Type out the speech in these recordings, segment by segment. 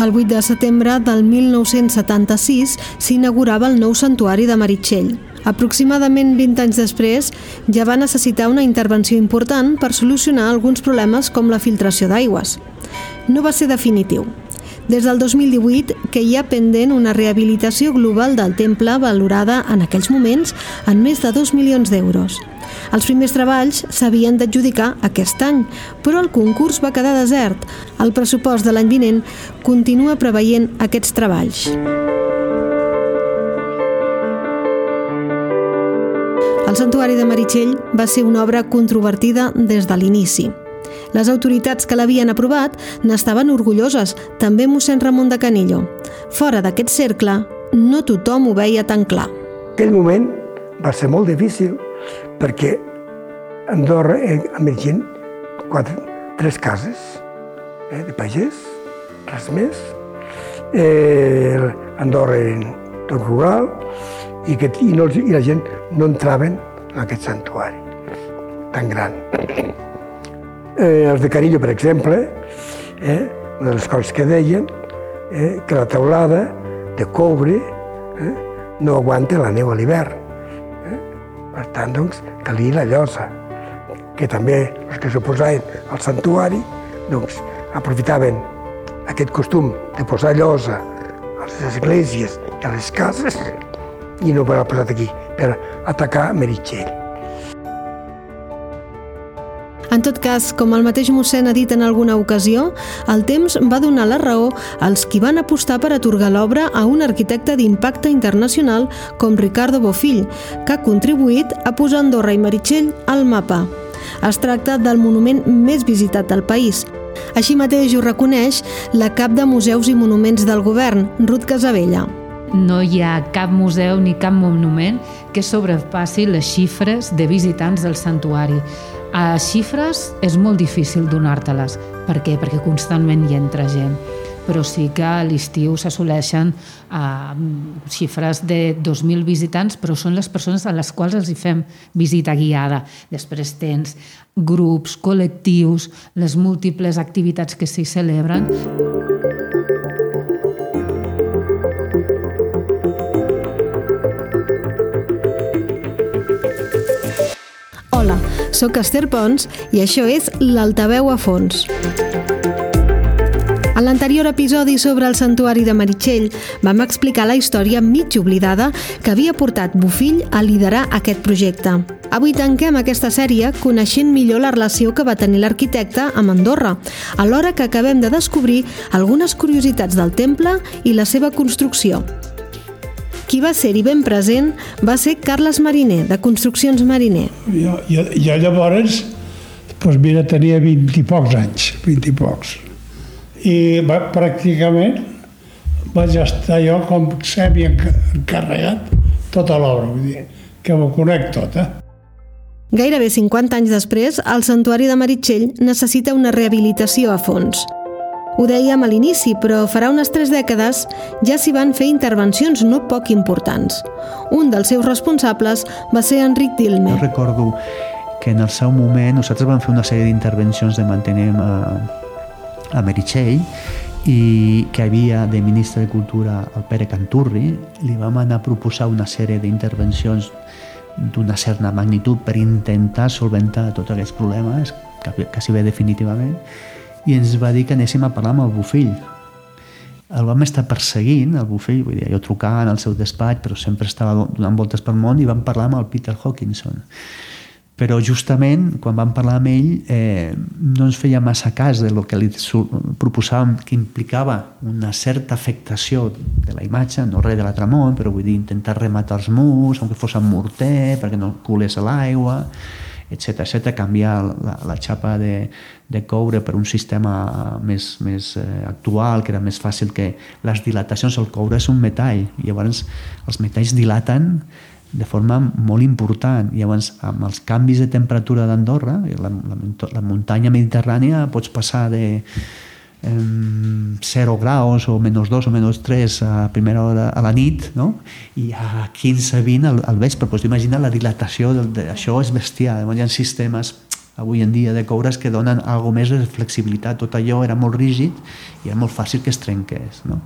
El 8 de setembre del 1976 s'inaugurava el nou santuari de Meritxell. Aproximadament 20 anys després ja va necessitar una intervenció important per solucionar alguns problemes com la filtració d'aigües. No va ser definitiu. Des del 2018 que hi ha pendent una rehabilitació global del temple valorada en aquells moments en més de 2 milions d'euros. Els primers treballs s'havien d'adjudicar aquest any, però el concurs va quedar desert. El pressupost de l'any vinent continua preveient aquests treballs. El Santuari de Meritxell va ser una obra controvertida des de l'inici. Les autoritats que l'havien aprovat n'estaven orgulloses, també mossèn Ramon de Canillo. Fora d'aquest cercle, no tothom ho veia tan clar. Aquell moment va ser molt difícil perquè Andorra, eh, a Mergent, quatre, tres cases eh, de pagès, res més. Eh, Andorra era tot rural i, que, i, no, i la gent no entraven en aquest santuari tan gran. Eh, els de Carillo, per exemple, eh, una de les coses que deien eh, que la teulada de coure eh, no aguanta la neu a l'hivern per tant, doncs, calia la llosa, que també els que s'oposaven al santuari doncs, aprofitaven aquest costum de posar llosa a les esglésies i a les cases i no per posat aquí, per atacar Meritxell. En tot cas, com el mateix mossèn ha dit en alguna ocasió, el temps va donar la raó als qui van apostar per atorgar l'obra a un arquitecte d'impacte internacional com Ricardo Bofill, que ha contribuït a posar Andorra i Meritxell al mapa. Es tracta del monument més visitat del país. Així mateix ho reconeix la cap de Museus i Monuments del Govern, Ruth Casabella no hi ha cap museu ni cap monument que sobrepassi les xifres de visitants del santuari. A xifres és molt difícil donar-te-les. Per què? Perquè constantment hi entra gent però sí que a l'estiu s'assoleixen uh, xifres de 2.000 visitants, però són les persones a les quals els hi fem visita guiada. Després tens grups, col·lectius, les múltiples activitats que s'hi celebren. Soc Esther Pons i això és l'Altaveu a fons. En l'anterior episodi sobre el santuari de Meritxell vam explicar la història mig oblidada que havia portat Bufill a liderar aquest projecte. Avui tanquem aquesta sèrie coneixent millor la relació que va tenir l'arquitecte amb Andorra, alhora que acabem de descobrir algunes curiositats del temple i la seva construcció. Qui va ser-hi ben present va ser Carles Mariner, de Construccions Mariner. Jo, jo, jo llavors, doncs mira, tenia 20 i pocs anys, 20 i pocs. I va, pràcticament vaig estar jo com semi-encarregat tota l'obra, vull dir, que m'ho conec tot, eh? Gairebé 50 anys després, el Santuari de Meritxell necessita una rehabilitació a fons – ho dèiem a l'inici, però farà unes tres dècades ja s'hi van fer intervencions no poc importants. Un dels seus responsables va ser Enric Dilme. Jo recordo que en el seu moment nosaltres vam fer una sèrie d'intervencions de manteniment a, a Meritxell i que havia de ministre de Cultura el Pere Canturri, li vam anar a proposar una sèrie d'intervencions d'una certa magnitud per intentar solventar tots aquests problemes, quasi bé definitivament, i ens va dir que anéssim a parlar amb el Bufill. El vam estar perseguint, el Bufill, vull dir, jo trucant al seu despatx, però sempre estava donant voltes pel món i vam parlar amb el Peter Hawkinson. Però justament, quan vam parlar amb ell, eh, no ens feia massa cas de lo que li proposàvem, que implicava una certa afectació de la imatge, no res de l'altre món, però vull dir, intentar rematar els murs, aunque fos amb morter, perquè no colés l'aigua, etc etc canviar la, la xapa de, de coure per un sistema més, més eh, actual, que era més fàcil que les dilatacions, el coure és un metall, i llavors els metalls dilaten de forma molt important. I llavors, amb els canvis de temperatura d'Andorra, la, la, la muntanya mediterrània, pots passar de 0 graus o menys 2 o menys 3 a primera hora a la nit no? i a 15-20 al, al vespre pues imagina la dilatació d'això és bestial hi ha sistemes avui en dia de coures que donen algo més de flexibilitat. Tot allò era molt rígid i era molt fàcil que es trenqués. No?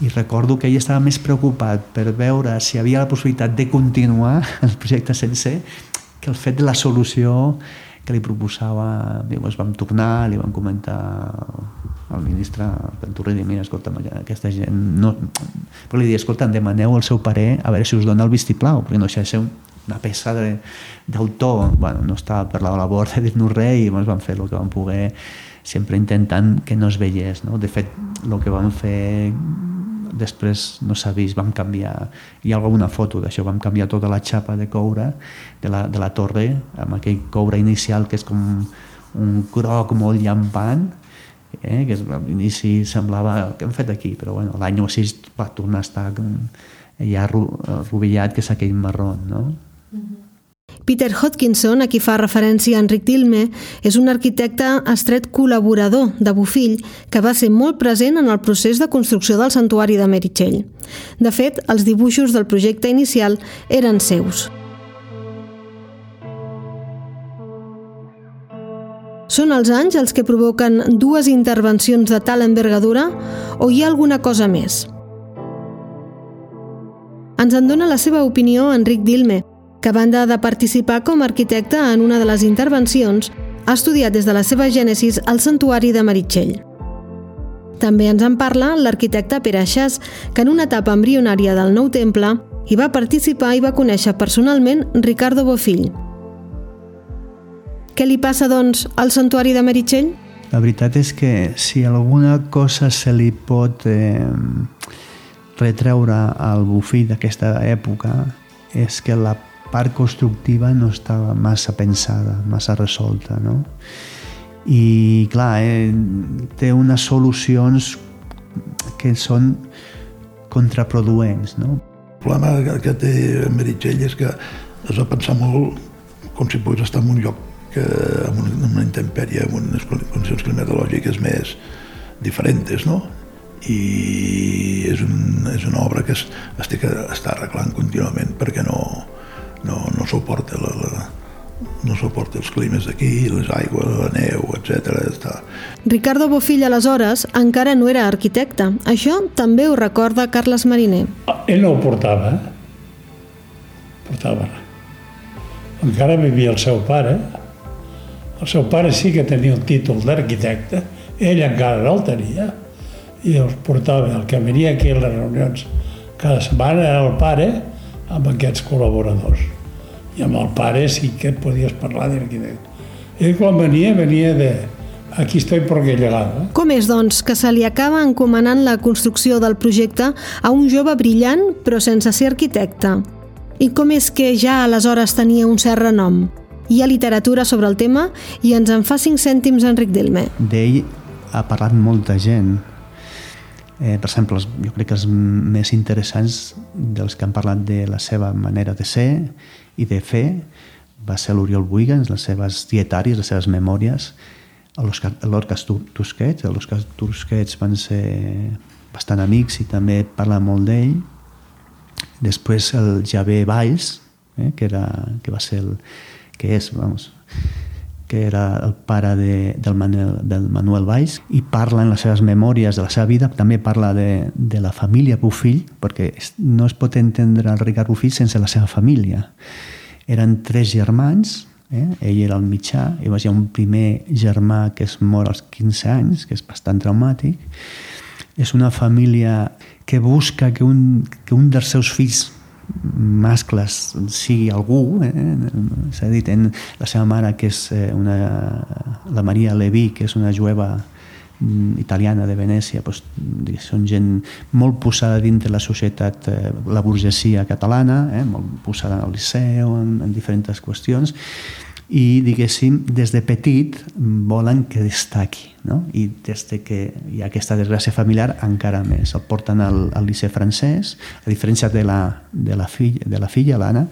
I recordo que ell estava més preocupat per veure si havia la possibilitat de continuar el projecte sencer que el fet de la solució que li proposava, ens vam tornar, li vam comentar al ministre Ventura i dir, mira, escolta, aquesta gent no... però li dir, escolta, demaneu el seu parer a veure si us dona el vistiplau, perquè no de ser una peça d'autor, bueno, no estava per la labor de dir-nos res i ens vam fer el que vam poder sempre intentant que no es veiés. No? De fet, el que vam fer després no s'ha vist, vam canviar, hi ha alguna foto d'això, vam canviar tota la xapa de coure de la, de la torre amb aquell coure inicial que és com un groc molt llampant eh, que a l'inici semblava que hem fet aquí, però bueno, l'any 6 va tornar a estar ja rovillat, que és aquell marró, no? Peter Hodkinson, a qui fa referència Enric Tilme, és un arquitecte estret col·laborador de Bofill que va ser molt present en el procés de construcció del santuari de Meritxell. De fet, els dibuixos del projecte inicial eren seus. Són els anys els que provoquen dues intervencions de tal envergadura o hi ha alguna cosa més? Ens en dona la seva opinió Enric Dilme, que a banda de participar com a arquitecte en una de les intervencions, ha estudiat des de la seva gènesis al santuari de Meritxell. També ens en parla l'arquitecte Pere Xas, que en una etapa embrionària del nou temple hi va participar i va conèixer personalment Ricardo Bofill. Què li passa, doncs, al santuari de Meritxell? La veritat és que si alguna cosa se li pot eh, retreure al Bofill d'aquesta època és que la part constructiva no estava massa pensada, massa resolta, no? I, clar, eh, té unes solucions que són contraproduents, no? El problema que té Meritxell és que has de pensar molt com si pogués estar en un lloc que, en, una, en una intempèrie, en unes condicions climatològiques més diferents, no? i és, un, és una obra que es, es té que estar arreglant contínuament perquè no, no, no suporta la, la, no suporta els climes d'aquí, les aigües, la neu, etc. Ricardo Bofill, aleshores, encara no era arquitecte. Això també ho recorda Carles Mariner. Ah, ell no ho portava, eh? Portava Encara vivia el seu pare. El seu pare sí que tenia un títol d'arquitecte, ell encara no el tenia, i els portava. El que venia aquí a les reunions cada setmana era el pare, amb aquests col·laboradors. I amb el pare sí que podies parlar d'arquitecte. Ell quan venia, venia de aquí estoy porque he llegado. Com és, doncs, que se li acaba encomanant la construcció del projecte a un jove brillant però sense ser arquitecte? I com és que ja aleshores tenia un cert renom? Hi ha literatura sobre el tema i ens en fa cinc cèntims Enric Delme. D'ell ha parlat molta gent, Eh, per exemple, jo crec que els més interessants dels que han parlat de la seva manera de ser i de fer va ser l'Oriol Buigans, les seves dietàries, les seves memòries, l'Orca Tusquets. L'Orca Tusquets van ser bastant amics i també parla molt d'ell. Després el Javé Valls, eh, que, era, que va ser el, que és, vamos, que era el pare de, del, Manuel, del Manuel Valls, i parla en les seves memòries de la seva vida, també parla de, de la família Bufill, perquè no es pot entendre el Ricard Bufill sense la seva família. Eren tres germans, eh? ell era el mitjà, hi ha un primer germà que es mor als 15 anys, que és bastant traumàtic. És una família que busca que un, que un dels seus fills mascles sigui algú, eh? s'ha dit en la seva mare que és eh, una, la Maria Leví, que és una jueva mm, italiana de Venècia, doncs, són gent molt posada dintre la societat, eh, la burgesia catalana, eh, molt posada al liceu, en, en diferents qüestions, i, diguéssim, des de petit volen que destaqui, no? I des de que hi ha aquesta desgràcia familiar encara més. El porten al, al liceu francès, a diferència de la, de la, filla, de la filla, l'Anna,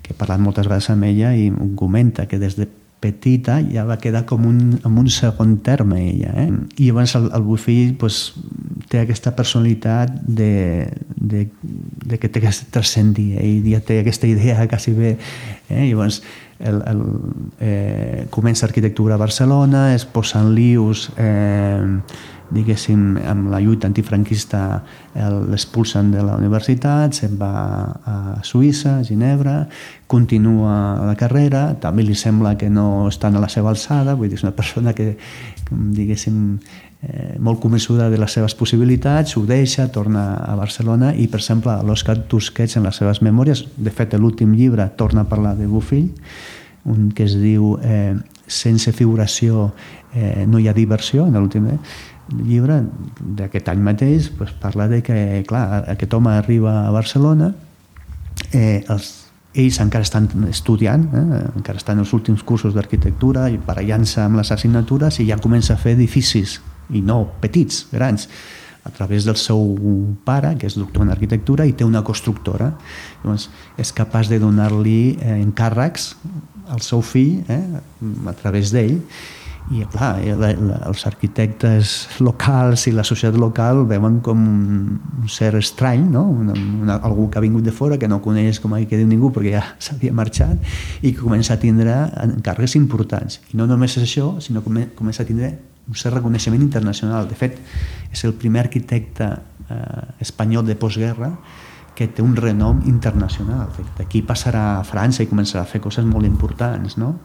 que he parlat moltes vegades amb ella i comenta que des de petita ja va quedar com un, en un segon terme ella. Eh? I llavors el, el Bufill pues, té aquesta personalitat de, de, de que té que transcendir, ell ja té aquesta idea quasi bé. Eh? Llavors el, el, eh, comença arquitectura a Barcelona, es posa en lius eh, diguéssim, amb la lluita antifranquista l'expulsen de la universitat, se'n va a Suïssa, a Ginebra, continua la carrera, també li sembla que no estan a la seva alçada, vull dir, és una persona que, diguéssim, eh, molt convençuda de les seves possibilitats, ho deixa, torna a Barcelona i, per exemple, l'Òscar Tusquets en les seves memòries, de fet, l'últim llibre torna a parlar de Bufill, un que es diu eh, Sense figuració eh, no hi ha diversió, en l'últim eh? llibre d'aquest any mateix pues, parla de que, clar, aquest home arriba a Barcelona, eh, els, ells encara estan estudiant, eh, encara estan en els últims cursos d'arquitectura i barallant-se amb les assignatures i ja comença a fer edificis, i no petits, grans, a través del seu pare, que és doctor en arquitectura, i té una constructora. Llavors, és capaç de donar-li eh, encàrrecs al seu fill eh, a través d'ell i clar, eh, els arquitectes locals i la societat local veuen com un ser estrany, no? una, una, algú que ha vingut de fora, que no coneix com aquí que diu ningú perquè ja s'havia marxat i que comença a tindre càrregues importants. I no només és això, sinó que comença a tindre un cert reconeixement internacional. De fet, és el primer arquitecte eh, espanyol de postguerra que té un renom internacional. D'aquí passarà a França i començarà a fer coses molt importants. No?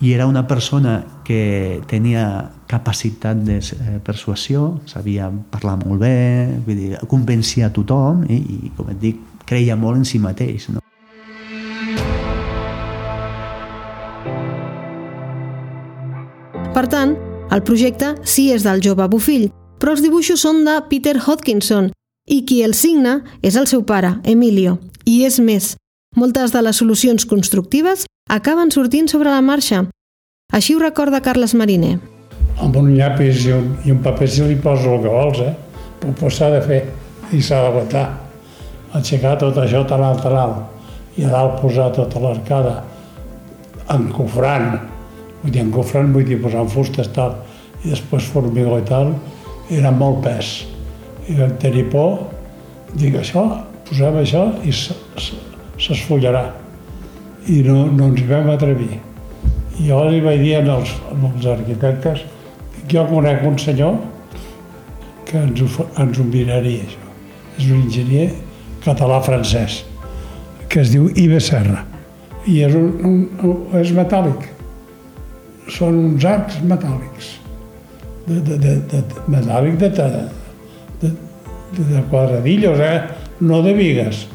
i era una persona que tenia capacitat de eh, persuasió, sabia parlar molt bé, vull dir, convencia a tothom i, i com et dic, creia molt en si mateix. No? Per tant, el projecte sí és del jove Bufill, però els dibuixos són de Peter Hodkinson i qui el signa és el seu pare, Emilio. I és més, moltes de les solucions constructives acaben sortint sobre la marxa. Així ho recorda Carles Mariner. Amb un llapis i un, i un paper si li poso el que vols, eh? Però, però s'ha de fer i s'ha d'aguantar. Aixecar tot això tan alt, tan alt i a dalt posar tota l'arcada encofrant, vull dir, encofrant, vull dir, posant fustes tal, i després formigó i tal, era molt pes. I vam tenir por, dic això, posem això i s'esfollarà i no, no ens vam atrevir. I jo li vaig dir als, als arquitectes que jo conec un senyor que ens ho, ens ho miraria, això. És un enginyer català-francès que es diu Ibe Serra i és, un, un, un, és metàl·lic. Són uns arcs metàl·lics. De, de, de, de, metàl·lic de, de, de, de quadradillos, eh? no de vigues.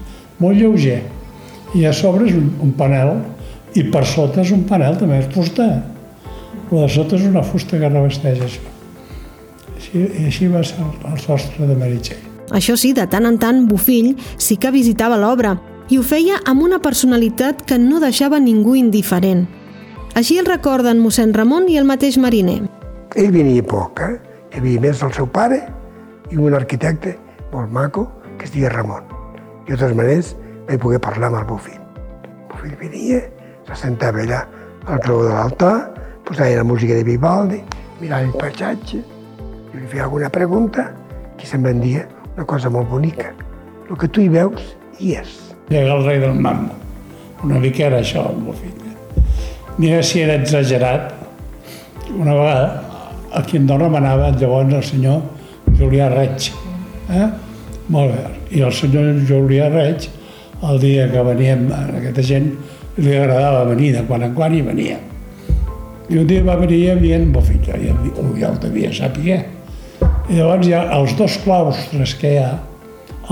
Molt lleuger i a sobre és un, un panel i per sota és un panel també és fusta però de sota és una fusta que revesteix això així, i així va ser el, el sostre de Meritxell això sí, de tant en tant Bufill sí que visitava l'obra i ho feia amb una personalitat que no deixava ningú indiferent. Així el recorden mossèn Ramon i el mateix mariner. Ell venia poc, eh? Hi havia més el seu pare i un arquitecte molt maco que es deia Ramon. I de totes maneres vaig poder parlar amb el Bufill. El Bufill venia, s'assentava allà al peu de l'altar, posava la música de Vivaldi, mirava el paisatge, i li feia alguna pregunta, que se'm vendia una cosa molt bonica. El que tu hi veus, hi és. Llega el rei del mambo. Una mica era això, el meu fill. Mira si era exagerat. Una vegada, aquí en Dona manava llavors el senyor Julià Reig. Eh? Molt bé. I el senyor Julià Reig el dia que veníem, aquesta gent li agradava venir de quan en quan i venia. I un dia va venir i havia un bofill, ja, ja, ja el devia saber. I llavors ha els dos claustres que hi ha,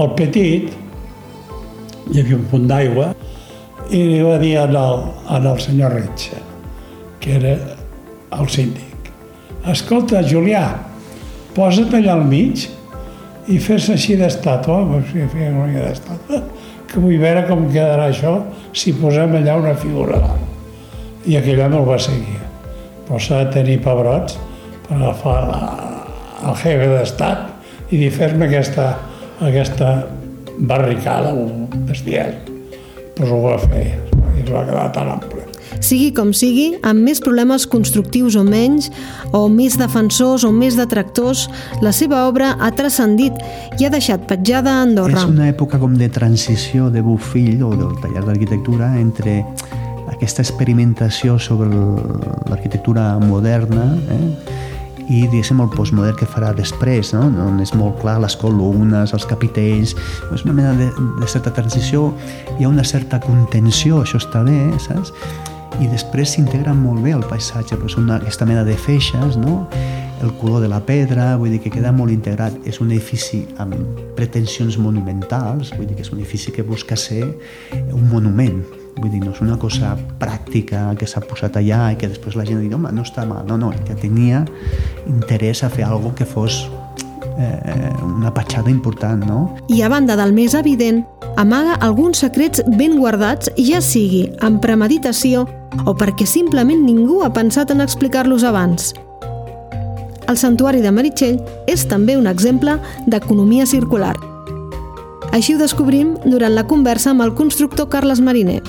el petit, hi havia un punt d'aigua, i li va dir al, al senyor Retxa, que era el síndic, escolta, Julià, posa't allà al mig i fes així d'estàtua, sigui, feia que vull veure com quedarà això si posem allà una figura. I aquell home el va seguir. Però s'ha de tenir pebrots per agafar la, el jefe d'estat i dir fer-me aquesta, aquesta barricada bestial. Però ho va fer i es va quedar tan ample. Sigui com sigui, amb més problemes constructius o menys, o més defensors o més detractors, la seva obra ha transcendit i ha deixat petjada a Andorra. És una època com de transició de Bufill o del taller d'arquitectura entre aquesta experimentació sobre l'arquitectura moderna eh? I diguéssim el postmodern que farà després, no? on és molt clar les columnes, els capitells, és una mena de, de certa transició, hi ha una certa contenció, això està bé, saps? I després s'integra molt bé el paisatge, però és una, aquesta mena de feixes, no? el color de la pedra, vull dir que queda molt integrat. És un edifici amb pretensions monumentals, vull dir que és un edifici que busca ser un monument, Vull dir, no és una cosa pràctica que s'ha posat allà i que després la gent diu, home, no està mal. No, no, que tenia interès a fer alguna que fos eh, una petjada important, no? I a banda del més evident, amaga alguns secrets ben guardats, ja sigui amb premeditació o perquè simplement ningú ha pensat en explicar-los abans. El santuari de Meritxell és també un exemple d'economia circular – així ho descobrim durant la conversa amb el constructor Carles Mariner.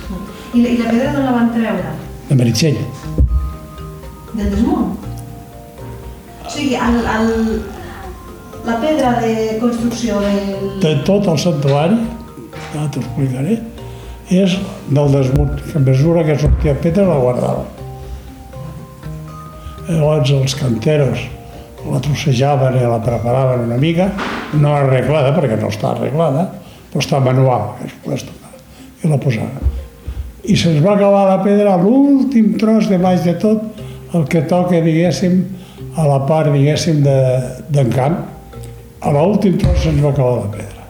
I la, i la pedra d'on la van treure? De Meritxell. Del desmunt? O sigui, el, el, la pedra de construcció del... De tot el santuari, ja t'ho explicaré, és del desmunt, que a mesura que sortia pedra la guardava. Llavors els canteros la trossejaven i la preparaven una mica, no arreglada, perquè no està arreglada, però està manual, i la posaven. I se'ns va acabar la pedra l'últim tros de baix de tot, el que toca, diguéssim, a la part, diguéssim, d'encant. De, a l'últim tros se'ns va acabar la pedra.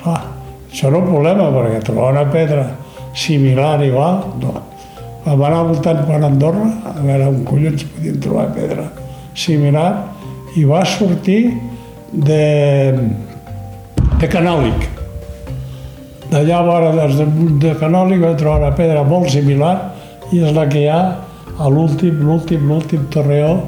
Clar, això no és un problema, perquè trobar una pedra similar, igual, no. Vam anar voltant per Andorra, a veure on collons podíem trobar pedra similar, i va sortir de, de Canòlic. D'allà vora des de, de Canòlic va trobar una pedra molt similar i és la que hi ha a l'últim, l'últim, l'últim torreó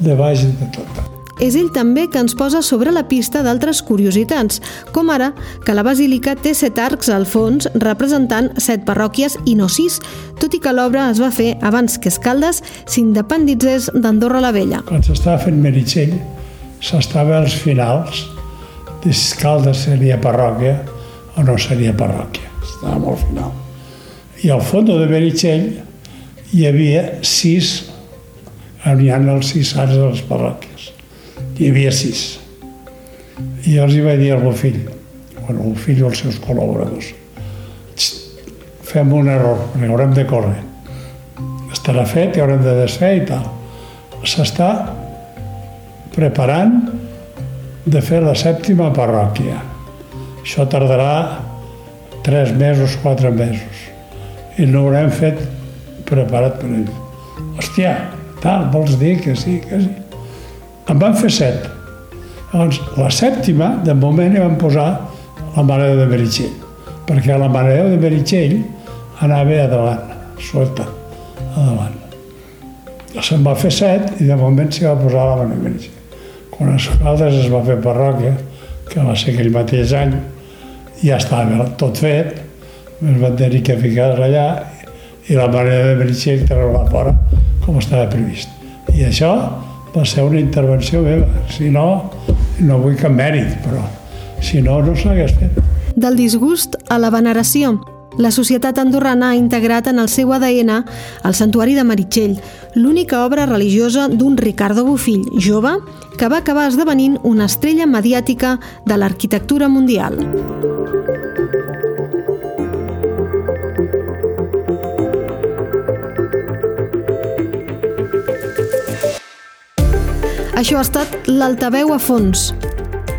de baix de tot. És ell també que ens posa sobre la pista d'altres curiositats, com ara que la basílica té set arcs al fons representant set parròquies i no sis, tot i que l'obra es va fer abans que Escaldes s'independitzés d'Andorra la Vella. Quan s'estava fent Meritxell, s'estava als finals de si Escaldes seria parròquia o no seria parròquia. Estava molt final. I al fons de Meritxell hi havia sis, hi ha els sis arcs de les parròquies hi havia sis. I els hi vaig dir al meu fill, bueno, el fill i els seus col·laboradors, fem un error, perquè haurem de córrer. Estarà fet i haurem de desfer i tal. S'està preparant de fer la sèptima parròquia. Això tardarà tres mesos, quatre mesos. I no haurem fet preparat per ell. Hòstia, tal, vols dir que sí, que sí? En van fer set. Llavors, la sèptima, de moment, hi van posar la Mare de Meritxell, perquè la Mare de Meritxell anava davant, suelta, a davant. Se'n va fer set i de moment s'hi va posar la Mare de Meritxell. Quan Escaldes es va fer parròquia, que va ser aquell mateix any, ja estava tot fet, es van tenir que ficar allà i la Mare de Meritxell treure-la fora com estava previst. I això va ser una intervenció meva. Si no, no vull cap mèrit, però si no, no s'hagués fet. Del disgust a la veneració. La societat andorrana ha integrat en el seu ADN el Santuari de Meritxell, l'única obra religiosa d'un Ricardo Bofill, jove, que va acabar esdevenint una estrella mediàtica de l'arquitectura mundial. Això ha estat l'Altaveu a fons.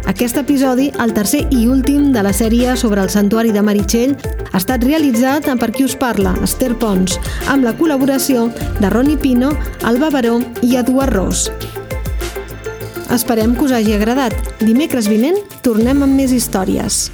Aquest episodi, el tercer i últim de la sèrie sobre el santuari de Meritxell, ha estat realitzat per qui us parla, Esther Pons, amb la col·laboració de Roni Pino, Alba Baró i Eduard Ros. Esperem que us hagi agradat. Dimecres vinent tornem amb més històries.